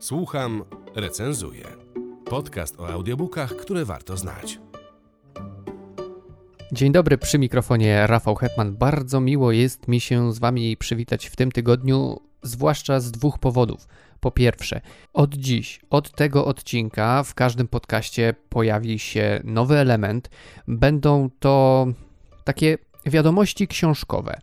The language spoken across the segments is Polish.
Słucham, recenzuję. Podcast o audiobookach, które warto znać. Dzień dobry, przy mikrofonie Rafał Hetman. Bardzo miło jest mi się z Wami przywitać w tym tygodniu, zwłaszcza z dwóch powodów. Po pierwsze, od dziś, od tego odcinka w każdym podcaście pojawi się nowy element. Będą to takie wiadomości książkowe.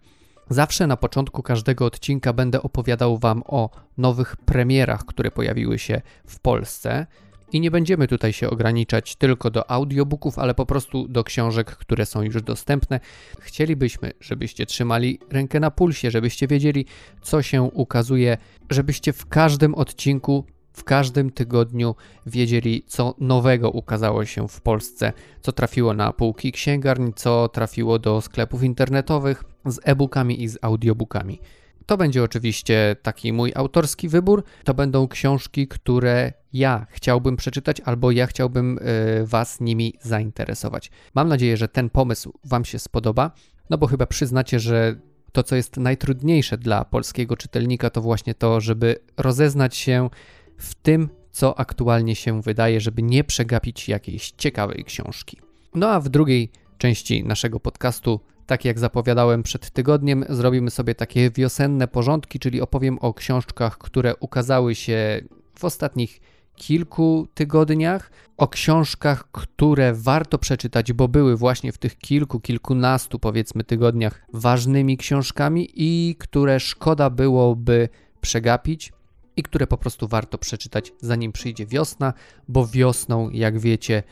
Zawsze na początku każdego odcinka będę opowiadał Wam o nowych premierach, które pojawiły się w Polsce. I nie będziemy tutaj się ograniczać tylko do audiobooków, ale po prostu do książek, które są już dostępne. Chcielibyśmy, żebyście trzymali rękę na pulsie, żebyście wiedzieli, co się ukazuje, żebyście w każdym odcinku w każdym tygodniu wiedzieli, co nowego ukazało się w Polsce, co trafiło na półki księgarni, co trafiło do sklepów internetowych z e-bookami i z audiobookami. To będzie oczywiście taki mój autorski wybór. To będą książki, które ja chciałbym przeczytać albo ja chciałbym y, Was nimi zainteresować. Mam nadzieję, że ten pomysł Wam się spodoba, no bo chyba przyznacie, że to, co jest najtrudniejsze dla polskiego czytelnika, to właśnie to, żeby rozeznać się w tym, co aktualnie się wydaje, żeby nie przegapić jakiejś ciekawej książki. No a w drugiej części naszego podcastu, tak jak zapowiadałem przed tygodniem, zrobimy sobie takie wiosenne porządki, czyli opowiem o książkach, które ukazały się w ostatnich kilku tygodniach, o książkach, które warto przeczytać, bo były właśnie w tych kilku, kilkunastu powiedzmy tygodniach ważnymi książkami i które szkoda byłoby przegapić, i które po prostu warto przeczytać zanim przyjdzie wiosna, bo wiosną, jak wiecie,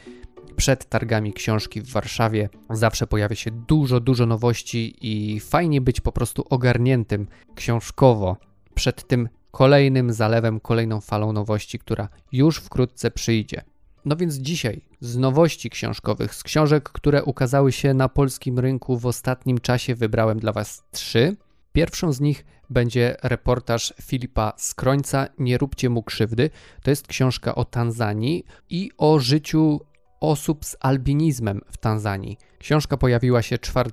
przed targami książki w Warszawie zawsze pojawia się dużo, dużo nowości i fajnie być po prostu ogarniętym książkowo przed tym kolejnym zalewem, kolejną falą nowości, która już wkrótce przyjdzie. No więc dzisiaj z nowości książkowych, z książek, które ukazały się na polskim rynku w ostatnim czasie, wybrałem dla Was trzy. Pierwszą z nich będzie reportaż Filipa Skrońca Nie róbcie mu krzywdy. To jest książka o Tanzanii i o życiu osób z albinizmem w Tanzanii. Książka pojawiła się 4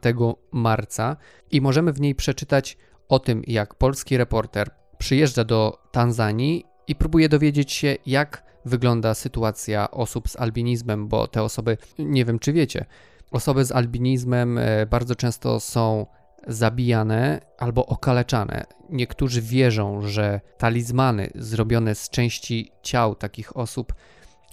marca i możemy w niej przeczytać o tym, jak polski reporter przyjeżdża do Tanzanii i próbuje dowiedzieć się, jak wygląda sytuacja osób z albinizmem, bo te osoby, nie wiem czy wiecie, osoby z albinizmem e, bardzo często są zabijane albo okaleczane. Niektórzy wierzą, że talizmany zrobione z części ciał takich osób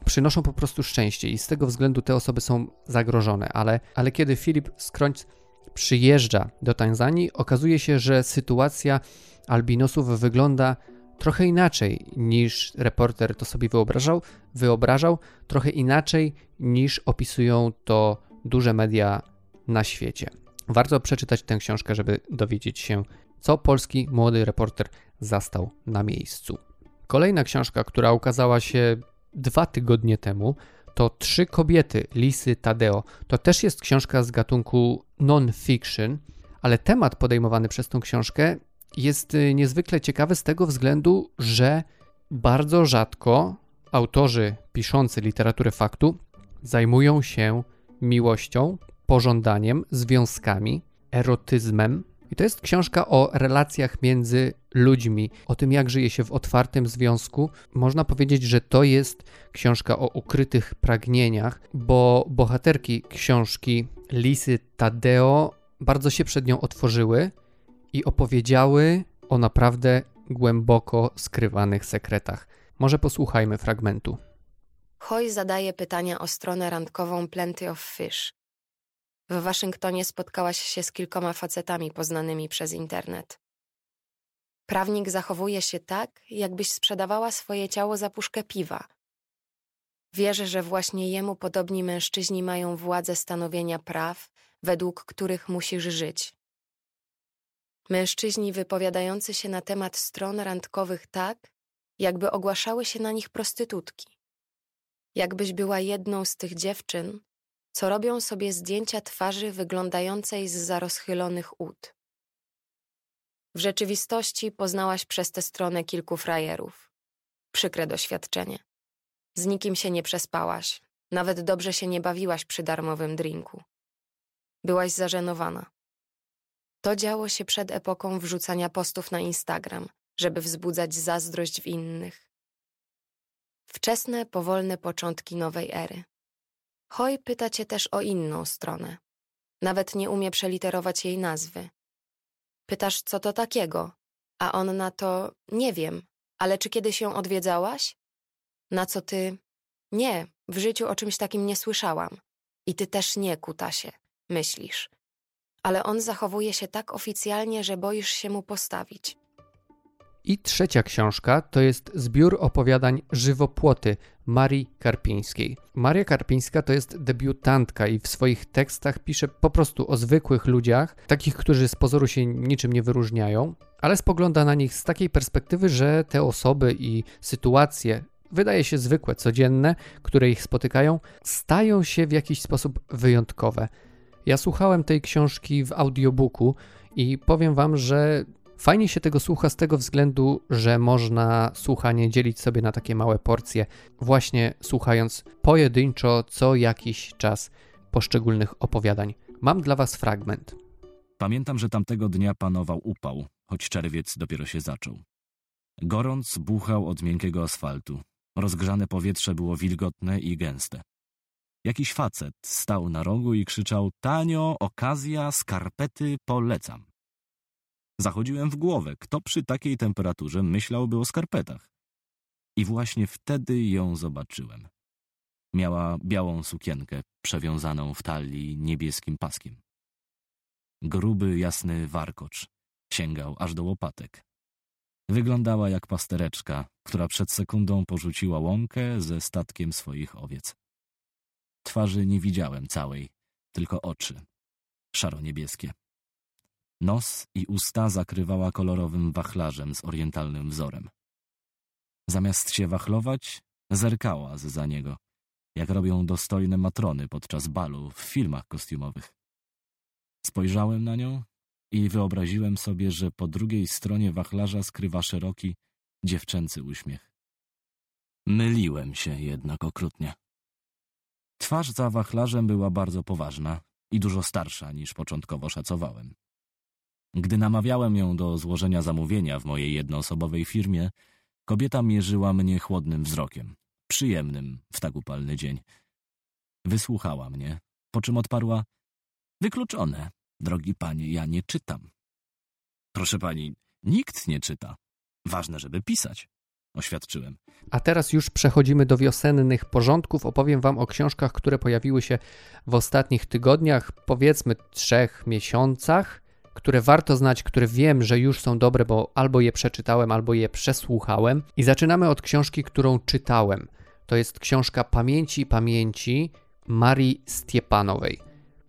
przynoszą po prostu szczęście i z tego względu te osoby są zagrożone. Ale, ale kiedy Filip Skrońc przyjeżdża do Tanzanii, okazuje się, że sytuacja albinosów wygląda trochę inaczej niż reporter to sobie wyobrażał, wyobrażał, trochę inaczej niż opisują to duże media na świecie. Warto przeczytać tę książkę, żeby dowiedzieć się, co polski młody reporter zastał na miejscu. Kolejna książka, która ukazała się dwa tygodnie temu, to Trzy kobiety Lisy Tadeo. To też jest książka z gatunku non-fiction, ale temat podejmowany przez tą książkę jest y, niezwykle ciekawy z tego względu, że bardzo rzadko autorzy piszący literaturę faktu zajmują się miłością, pożądaniem, związkami, erotyzmem. I to jest książka o relacjach między ludźmi, o tym, jak żyje się w otwartym związku. Można powiedzieć, że to jest książka o ukrytych pragnieniach, bo bohaterki książki Lisy Tadeo bardzo się przed nią otworzyły i opowiedziały o naprawdę głęboko skrywanych sekretach. Może posłuchajmy fragmentu. Hoy zadaje pytania o stronę randkową Plenty of Fish. W Waszyngtonie spotkałaś się z kilkoma facetami poznanymi przez internet. Prawnik zachowuje się tak, jakbyś sprzedawała swoje ciało za puszkę piwa. Wierzę, że właśnie jemu podobni mężczyźni mają władzę stanowienia praw, według których musisz żyć. Mężczyźni wypowiadający się na temat stron randkowych tak, jakby ogłaszały się na nich prostytutki. Jakbyś była jedną z tych dziewczyn, co robią sobie zdjęcia twarzy wyglądającej z za rozchylonych ud. W rzeczywistości poznałaś przez tę stronę kilku frajerów. Przykre doświadczenie. Z nikim się nie przespałaś, nawet dobrze się nie bawiłaś przy darmowym drinku. Byłaś zażenowana. To działo się przed epoką wrzucania postów na Instagram, żeby wzbudzać zazdrość w innych. Wczesne, powolne początki nowej ery. Hoj pyta cię też o inną stronę. Nawet nie umie przeliterować jej nazwy. Pytasz, co to takiego, a on na to nie wiem, ale czy kiedyś ją odwiedzałaś? Na co ty? Nie, w życiu o czymś takim nie słyszałam. I ty też nie, kutasie, myślisz. Ale on zachowuje się tak oficjalnie, że boisz się mu postawić. I trzecia książka to jest zbiór opowiadań Żywopłoty Marii Karpińskiej. Maria Karpińska to jest debiutantka i w swoich tekstach pisze po prostu o zwykłych ludziach, takich, którzy z pozoru się niczym nie wyróżniają, ale spogląda na nich z takiej perspektywy, że te osoby i sytuacje, wydaje się zwykłe, codzienne, które ich spotykają, stają się w jakiś sposób wyjątkowe. Ja słuchałem tej książki w audiobooku i powiem wam, że Fajnie się tego słucha z tego względu, że można słuchanie dzielić sobie na takie małe porcje, właśnie słuchając pojedynczo co jakiś czas poszczególnych opowiadań. Mam dla Was fragment. Pamiętam, że tamtego dnia panował upał, choć czerwiec dopiero się zaczął. Gorąc buchał od miękkiego asfaltu. Rozgrzane powietrze było wilgotne i gęste. Jakiś facet stał na rogu i krzyczał: Tanio, okazja, skarpety, polecam. Zachodziłem w głowę, kto przy takiej temperaturze myślałby o skarpetach. I właśnie wtedy ją zobaczyłem. Miała białą sukienkę, przewiązaną w talii niebieskim paskiem. Gruby, jasny warkocz sięgał aż do łopatek. Wyglądała jak pastereczka, która przed sekundą porzuciła łąkę ze statkiem swoich owiec. Twarzy nie widziałem całej, tylko oczy, szaro-niebieskie. Nos i usta zakrywała kolorowym wachlarzem z orientalnym wzorem. Zamiast się wachlować, zerkała za niego, jak robią dostojne matrony podczas balu w filmach kostiumowych. Spojrzałem na nią i wyobraziłem sobie, że po drugiej stronie wachlarza skrywa szeroki, dziewczęcy uśmiech. Myliłem się jednak okrutnie. Twarz za wachlarzem była bardzo poważna i dużo starsza niż początkowo szacowałem. Gdy namawiałem ją do złożenia zamówienia w mojej jednoosobowej firmie, kobieta mierzyła mnie chłodnym wzrokiem, przyjemnym w tak upalny dzień. Wysłuchała mnie, po czym odparła: Wykluczone, drogi panie, ja nie czytam. Proszę pani, nikt nie czyta. Ważne, żeby pisać oświadczyłem. A teraz już przechodzimy do wiosennych porządków. Opowiem Wam o książkach, które pojawiły się w ostatnich tygodniach, powiedzmy trzech miesiącach które warto znać, które wiem, że już są dobre, bo albo je przeczytałem, albo je przesłuchałem. I zaczynamy od książki, którą czytałem. To jest książka Pamięci Pamięci Marii Stiepanowej.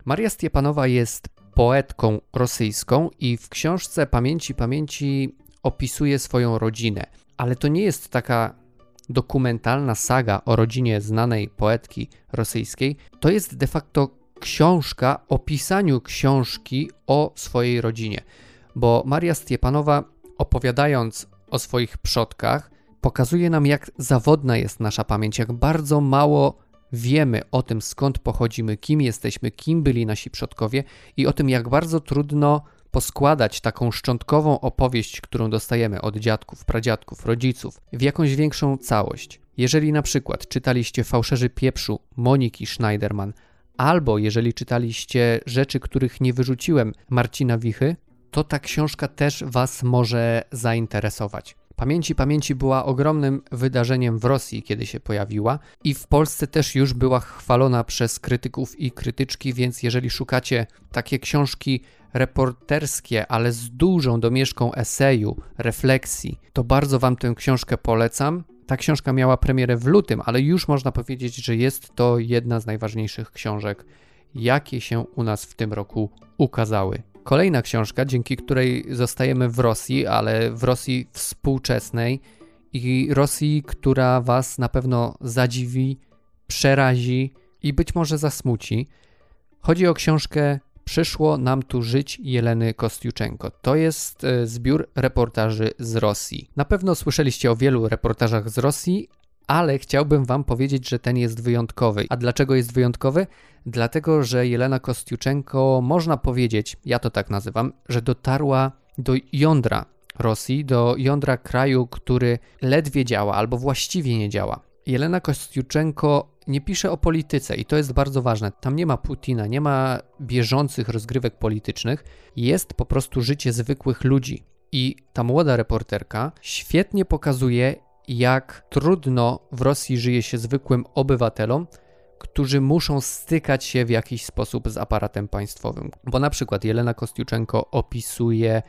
Maria Stiepanowa jest poetką rosyjską i w książce Pamięci Pamięci opisuje swoją rodzinę. Ale to nie jest taka dokumentalna saga o rodzinie znanej poetki rosyjskiej. To jest de facto książka o pisaniu książki o swojej rodzinie. Bo Maria Stiepanowa, opowiadając o swoich przodkach, pokazuje nam, jak zawodna jest nasza pamięć, jak bardzo mało wiemy o tym, skąd pochodzimy, kim jesteśmy, kim byli nasi przodkowie i o tym, jak bardzo trudno poskładać taką szczątkową opowieść, którą dostajemy od dziadków, pradziadków, rodziców, w jakąś większą całość. Jeżeli na przykład czytaliście Fałszerzy Pieprzu Moniki Schneiderman Albo jeżeli czytaliście rzeczy, których nie wyrzuciłem Marcina Wichy, to ta książka też Was może zainteresować. Pamięci Pamięci była ogromnym wydarzeniem w Rosji, kiedy się pojawiła, i w Polsce też już była chwalona przez krytyków i krytyczki, więc jeżeli szukacie takie książki reporterskie, ale z dużą domieszką eseju, refleksji, to bardzo Wam tę książkę polecam. Ta książka miała premierę w lutym, ale już można powiedzieć, że jest to jedna z najważniejszych książek, jakie się u nas w tym roku ukazały. Kolejna książka, dzięki której zostajemy w Rosji, ale w Rosji współczesnej i Rosji, która Was na pewno zadziwi, przerazi i być może zasmuci. Chodzi o książkę Przyszło nam tu żyć Jeleny Kostiuczenko. To jest e, zbiór reportaży z Rosji. Na pewno słyszeliście o wielu reportażach z Rosji, ale chciałbym Wam powiedzieć, że ten jest wyjątkowy. A dlaczego jest wyjątkowy? Dlatego, że Jelena Kostiuczenko, można powiedzieć, ja to tak nazywam, że dotarła do jądra Rosji, do jądra kraju, który ledwie działa albo właściwie nie działa. Jelena Kostiuczenko nie pisze o polityce i to jest bardzo ważne. Tam nie ma Putina, nie ma bieżących rozgrywek politycznych, jest po prostu życie zwykłych ludzi. I ta młoda reporterka świetnie pokazuje, jak trudno w Rosji żyje się zwykłym obywatelom, którzy muszą stykać się w jakiś sposób z aparatem państwowym. Bo na przykład Jelena Kostiuczenko opisuje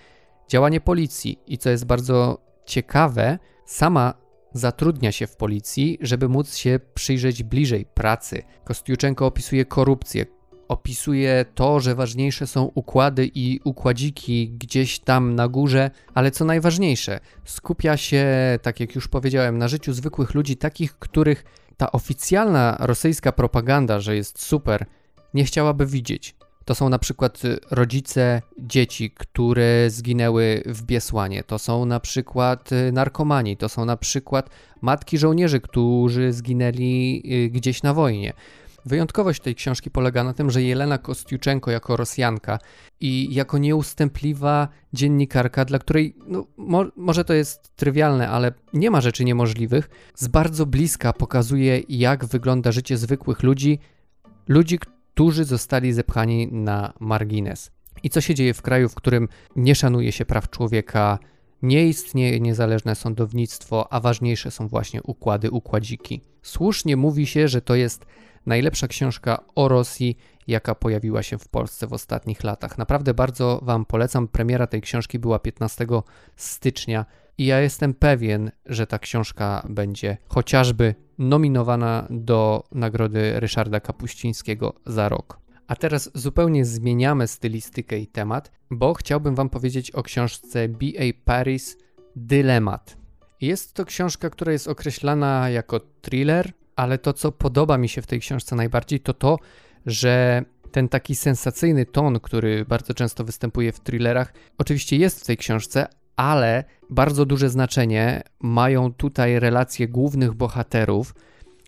działanie policji i co jest bardzo ciekawe, sama zatrudnia się w policji, żeby móc się przyjrzeć bliżej pracy. Kostiuczenko opisuje korupcję, opisuje to, że ważniejsze są układy i układziki gdzieś tam na górze, ale co najważniejsze, skupia się, tak jak już powiedziałem, na życiu zwykłych ludzi, takich, których ta oficjalna rosyjska propaganda, że jest super, nie chciałaby widzieć. To są na przykład rodzice dzieci, które zginęły w Biesłanie. To są na przykład narkomani. To są na przykład matki żołnierzy, którzy zginęli y, gdzieś na wojnie. Wyjątkowość tej książki polega na tym, że Jelena Kostiuczenko jako Rosjanka i jako nieustępliwa dziennikarka, dla której, no, mo może to jest trywialne, ale nie ma rzeczy niemożliwych, z bardzo bliska pokazuje, jak wygląda życie zwykłych ludzi, ludzi, którzy zostali zepchani na margines. I co się dzieje w kraju, w którym nie szanuje się praw człowieka, nie istnieje niezależne sądownictwo, a ważniejsze są właśnie układy, układziki. Słusznie mówi się, że to jest najlepsza książka o Rosji, jaka pojawiła się w Polsce w ostatnich latach. Naprawdę bardzo Wam polecam. Premiera tej książki była 15 stycznia i ja jestem pewien, że ta książka będzie chociażby nominowana do nagrody Ryszarda Kapuścińskiego za rok. A teraz zupełnie zmieniamy stylistykę i temat, bo chciałbym Wam powiedzieć o książce B.A. Paris Dylemat. Jest to książka, która jest określana jako thriller, ale to, co podoba mi się w tej książce najbardziej, to to, że ten taki sensacyjny ton, który bardzo często występuje w thrillerach, oczywiście jest w tej książce, ale bardzo duże znaczenie mają tutaj relacje głównych bohaterów,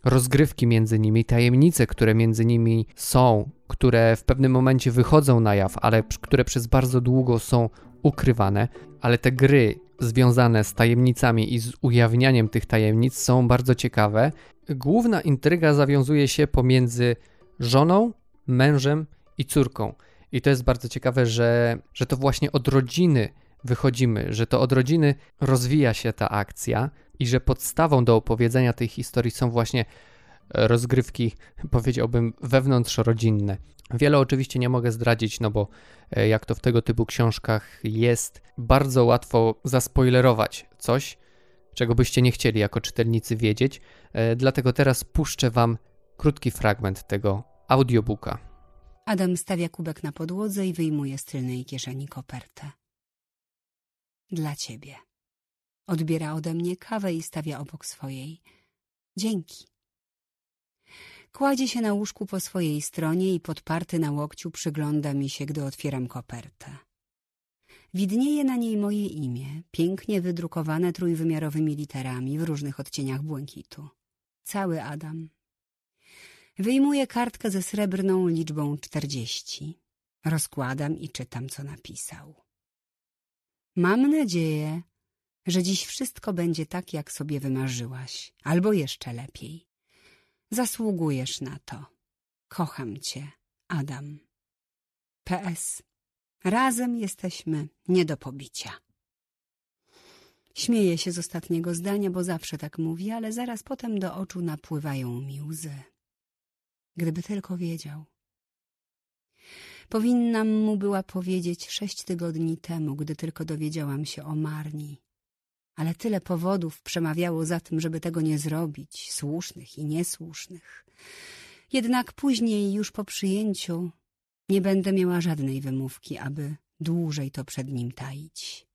rozgrywki między nimi, tajemnice, które między nimi są, które w pewnym momencie wychodzą na jaw, ale które przez bardzo długo są ukrywane, ale te gry związane z tajemnicami i z ujawnianiem tych tajemnic są bardzo ciekawe. Główna intryga zawiązuje się pomiędzy żoną, mężem i córką. I to jest bardzo ciekawe, że, że to właśnie od rodziny wychodzimy, że to od rodziny rozwija się ta akcja i że podstawą do opowiedzenia tej historii są właśnie rozgrywki, powiedziałbym, wewnątrzrodzinne. Wiele oczywiście nie mogę zdradzić, no bo e, jak to w tego typu książkach jest, bardzo łatwo zaspoilerować coś, czego byście nie chcieli jako czytelnicy wiedzieć. E, dlatego teraz puszczę Wam krótki fragment tego audiobooka. Adam stawia kubek na podłodze i wyjmuje z tylnej kieszeni kopertę. Dla ciebie. Odbiera ode mnie kawę i stawia obok swojej. Dzięki. Kładzie się na łóżku po swojej stronie i podparty na łokciu przygląda mi się, gdy otwieram kopertę. Widnieje na niej moje imię, pięknie wydrukowane trójwymiarowymi literami w różnych odcieniach błękitu. Cały Adam. Wyjmuję kartkę ze srebrną liczbą czterdzieści. Rozkładam i czytam, co napisał. Mam nadzieję, że dziś wszystko będzie tak, jak sobie wymarzyłaś, albo jeszcze lepiej. Zasługujesz na to. Kocham cię, Adam. PS. Razem jesteśmy nie do pobicia. Śmieję się z ostatniego zdania, bo zawsze tak mówi, ale zaraz potem do oczu napływają mi łzy. Gdyby tylko wiedział. Powinnam mu była powiedzieć sześć tygodni temu, gdy tylko dowiedziałam się o Marni. Ale tyle powodów przemawiało za tym, żeby tego nie zrobić, słusznych i niesłusznych. Jednak później, już po przyjęciu, nie będę miała żadnej wymówki, aby dłużej to przed nim taić.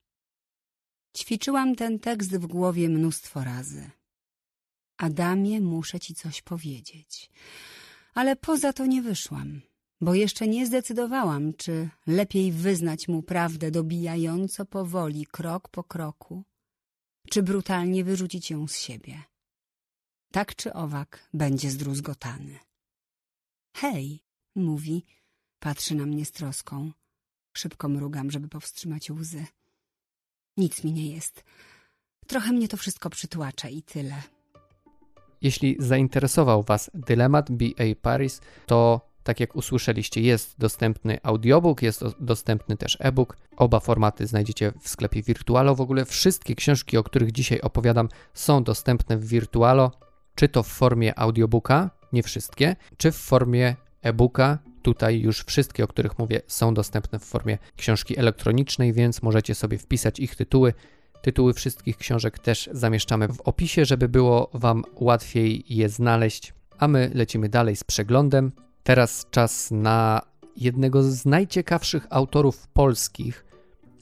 Ćwiczyłam ten tekst w głowie mnóstwo razy. Adamie, muszę ci coś powiedzieć. Ale poza to nie wyszłam, bo jeszcze nie zdecydowałam, czy lepiej wyznać mu prawdę dobijająco powoli, krok po kroku, czy brutalnie wyrzucić ją z siebie. Tak czy owak będzie zdruzgotany. Hej, mówi, patrzy na mnie z troską. Szybko mrugam, żeby powstrzymać łzy. Nic mi nie jest. Trochę mnie to wszystko przytłacza i tyle. jeśli zainteresował Was dylemat BA Paris, to tak jak usłyszeliście, jest dostępny audiobook, jest dostępny też e-book. Oba formaty znajdziecie w sklepie Virtualo. W ogóle wszystkie książki, o których dzisiaj opowiadam, są dostępne w Virtualo, czy to w formie audiobooka, nie wszystkie, czy w formie e-booka. Tutaj już wszystkie, o których mówię, są dostępne w formie książki elektronicznej, więc możecie sobie wpisać ich tytuły. Tytuły wszystkich książek też zamieszczamy w opisie, żeby było Wam łatwiej je znaleźć. A my lecimy dalej z przeglądem. Teraz czas na jednego z najciekawszych autorów polskich,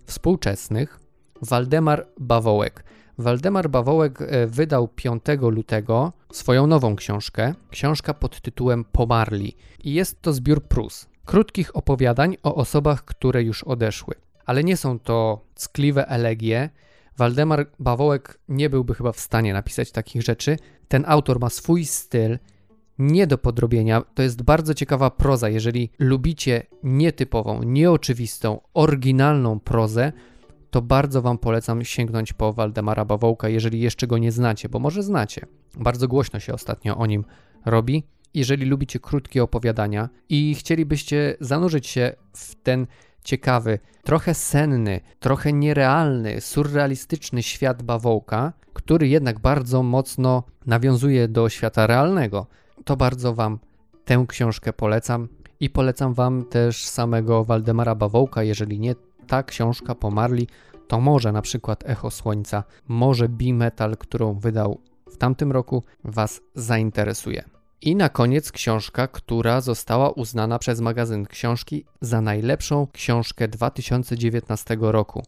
współczesnych, Waldemar Bawołek. Waldemar Bawołek e, wydał 5 lutego swoją nową książkę, książka pod tytułem Pomarli. I jest to zbiór prus, krótkich opowiadań o osobach, które już odeszły. Ale nie są to ckliwe elegie. Waldemar Bawołek nie byłby chyba w stanie napisać takich rzeczy. Ten autor ma swój styl, nie do podrobienia. To jest bardzo ciekawa proza. Jeżeli lubicie nietypową, nieoczywistą, oryginalną prozę, to bardzo Wam polecam sięgnąć po Waldemara Bawołka, jeżeli jeszcze go nie znacie, bo może znacie. Bardzo głośno się ostatnio o nim robi. Jeżeli lubicie krótkie opowiadania i chcielibyście zanurzyć się w ten ciekawy, trochę senny, trochę nierealny, surrealistyczny świat bawołka, który jednak bardzo mocno nawiązuje do świata realnego, to bardzo Wam tę książkę polecam. I polecam Wam też samego Waldemara Bawołka, jeżeli nie ta książka pomarli, to może na przykład Echo Słońca, może B-Metal, którą wydał w tamtym roku, Was zainteresuje. I na koniec książka, która została uznana przez magazyn książki za najlepszą książkę 2019 roku.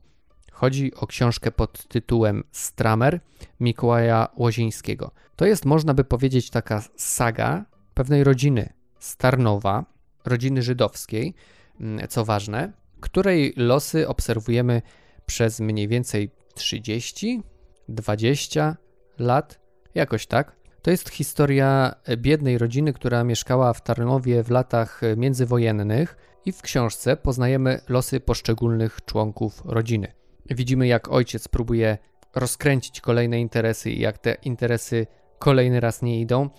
Chodzi o książkę pod tytułem Stramer Mikołaja Łozińskiego. To jest, można by powiedzieć, taka saga pewnej rodziny Starnowa, rodziny żydowskiej, mm, co ważne, której losy obserwujemy przez mniej więcej 30, 20 lat, jakoś tak. To jest historia biednej rodziny, która mieszkała w Tarnowie w latach międzywojennych i w książce poznajemy losy poszczególnych członków rodziny. Widzimy, jak ojciec próbuje rozkręcić kolejne interesy i jak te interesy kolejny raz nie idą.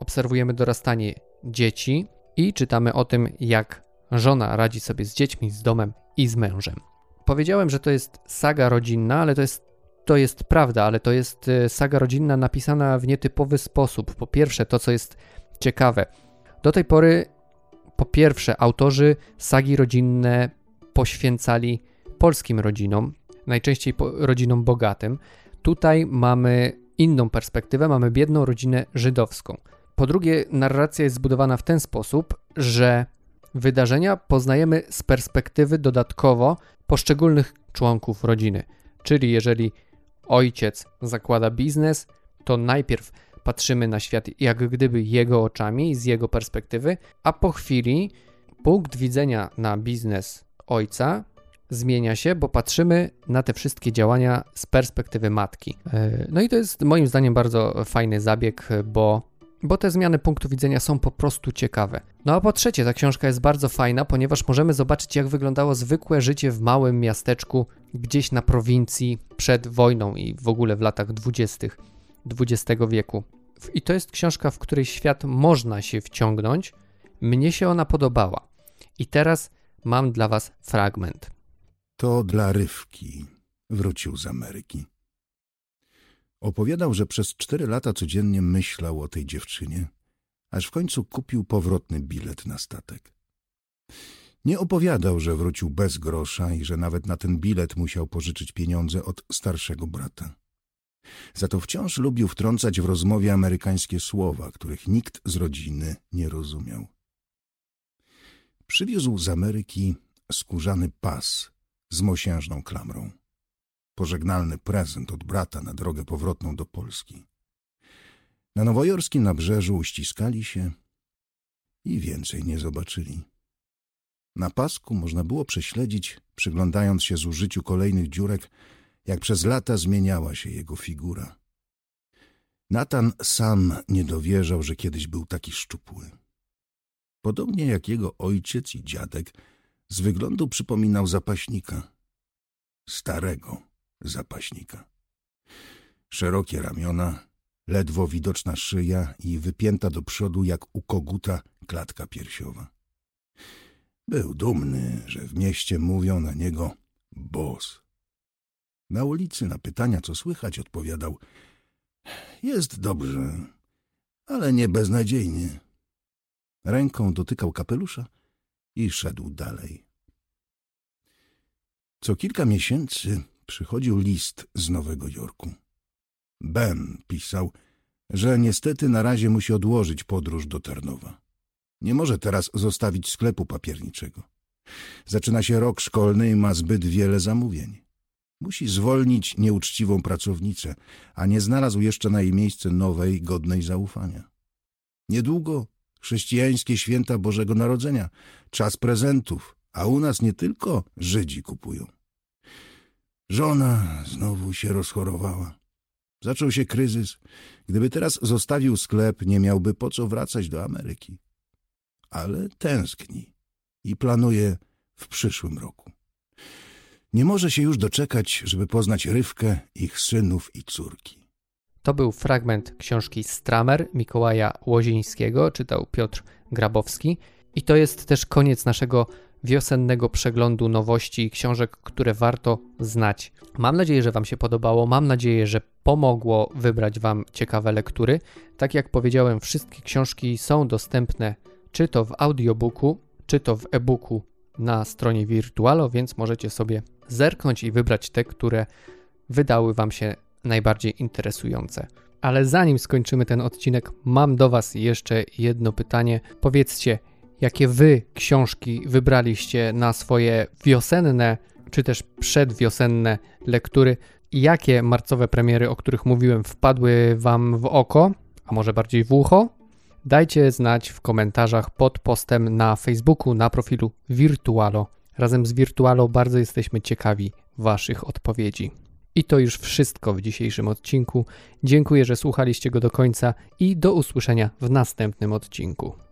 Obserwujemy dorastanie dzieci i czytamy o tym, jak żona radzi sobie z dziećmi, z domem i z mężem. Powiedziałem, że to jest saga rodzinna, ale to jest, to jest prawda, ale to jest e, saga rodzinna napisana w nietypowy sposób. Po pierwsze, to co jest ciekawe, do tej pory, po pierwsze, autorzy sagi rodzinne poświęcali polskim rodzinom, najczęściej rodzinom bogatym. Tutaj mamy inną perspektywę, mamy biedną rodzinę żydowską. Po drugie, narracja jest zbudowana w ten sposób, że wydarzenia poznajemy z perspektywy dodatkowo poszczególnych członków rodziny. Czyli jeżeli ojciec zakłada biznes, to najpierw patrzymy na świat jak gdyby jego oczami, z jego perspektywy, a po chwili punkt widzenia na biznes ojca zmienia się, bo patrzymy na te wszystkie działania z perspektywy matki. E, no i to jest moim zdaniem bardzo fajny zabieg, bo, bo te zmiany punktu widzenia są po prostu ciekawe. No a po trzecie, ta książka jest bardzo fajna, ponieważ możemy zobaczyć, jak wyglądało zwykłe życie w małym miasteczku gdzieś na prowincji przed wojną i w ogóle w latach dwudziestych XX wieku. I to jest książka, w której świat można się wciągnąć. Mnie się ona podobała. I teraz mam dla Was fragment. To dla Rywki. Wrócił z Ameryki. Opowiadał, że przez cztery lata codziennie myślał o tej dziewczynie, aż w końcu kupił powrotny bilet na statek. Nie opowiadał, że wrócił bez grosza i że nawet na ten bilet musiał pożyczyć pieniądze od starszego brata. Za to wciąż lubił wtrącać w rozmowie amerykańskie słowa, których nikt z rodziny nie rozumiał. Przywiózł z Ameryki skórzany pas z mosiężną klamrą. Pożegnalny prezent od brata na drogę powrotną do Polski. Na nowojorskim nabrzeżu uściskali się i więcej nie zobaczyli. Na pasku można było prześledzić, przyglądając się zużyciu kolejnych dziurek, jak przez lata zmieniała się jego figura. Natan sam nie dowierzał, że kiedyś był taki szczupły. Podobnie jak jego ojciec i dziadek, z wyglądu przypominał zapaśnika. Starego zapaśnika. Szerokie ramiona, ledwo widoczna szyja i wypięta do przodu jak u koguta klatka piersiowa. Był dumny, że w mieście mówią na niego boss. Na ulicy na pytania, co słychać, odpowiadał Jest dobrze, ale nie beznadziejnie. Ręką dotykał kapelusza i szedł dalej. Co kilka miesięcy przychodził list z Nowego Jorku. Ben pisał, że niestety na razie musi odłożyć podróż do Tarnowa. Nie może teraz zostawić sklepu papierniczego. Zaczyna się rok szkolny i ma zbyt wiele zamówień. Musi zwolnić nieuczciwą pracownicę, a nie znalazł jeszcze na jej miejsce nowej, godnej zaufania. Niedługo chrześcijańskie święta Bożego Narodzenia, czas prezentów, a u nas nie tylko Żydzi kupują. Żona znowu się rozchorowała. Zaczął się kryzys. Gdyby teraz zostawił sklep, nie miałby po co wracać do Ameryki. Ale tęskni i planuje w przyszłym roku. Nie może się już doczekać, żeby poznać Rywkę, ich synów i córki. To był fragment książki Stramer Mikołaja Łozińskiego, czytał Piotr Grabowski. I to jest też koniec naszego wiosennego przeglądu nowości i książek, które warto znać. Mam nadzieję, że Wam się podobało. Mam nadzieję, że pomogło wybrać Wam ciekawe lektury. Tak jak powiedziałem, wszystkie książki są dostępne czy to w audiobooku, czy to w e-booku na stronie Virtualo, więc możecie sobie zerknąć i wybrać te, które wydały Wam się najbardziej interesujące. Ale zanim skończymy ten odcinek, mam do Was jeszcze jedno pytanie. Powiedzcie, jakie Wy książki wybraliście na swoje wiosenne czy też przedwiosenne lektury i jakie marcowe premiery, o których mówiłem, wpadły Wam w oko, a może bardziej w ucho? Dajcie znać w komentarzach pod postem na Facebooku na profilu Virtualo. Razem z Virtualo bardzo jesteśmy ciekawi Waszych odpowiedzi. I to już wszystko w dzisiejszym odcinku. Dziękuję, że słuchaliście go do końca i do usłyszenia w następnym odcinku.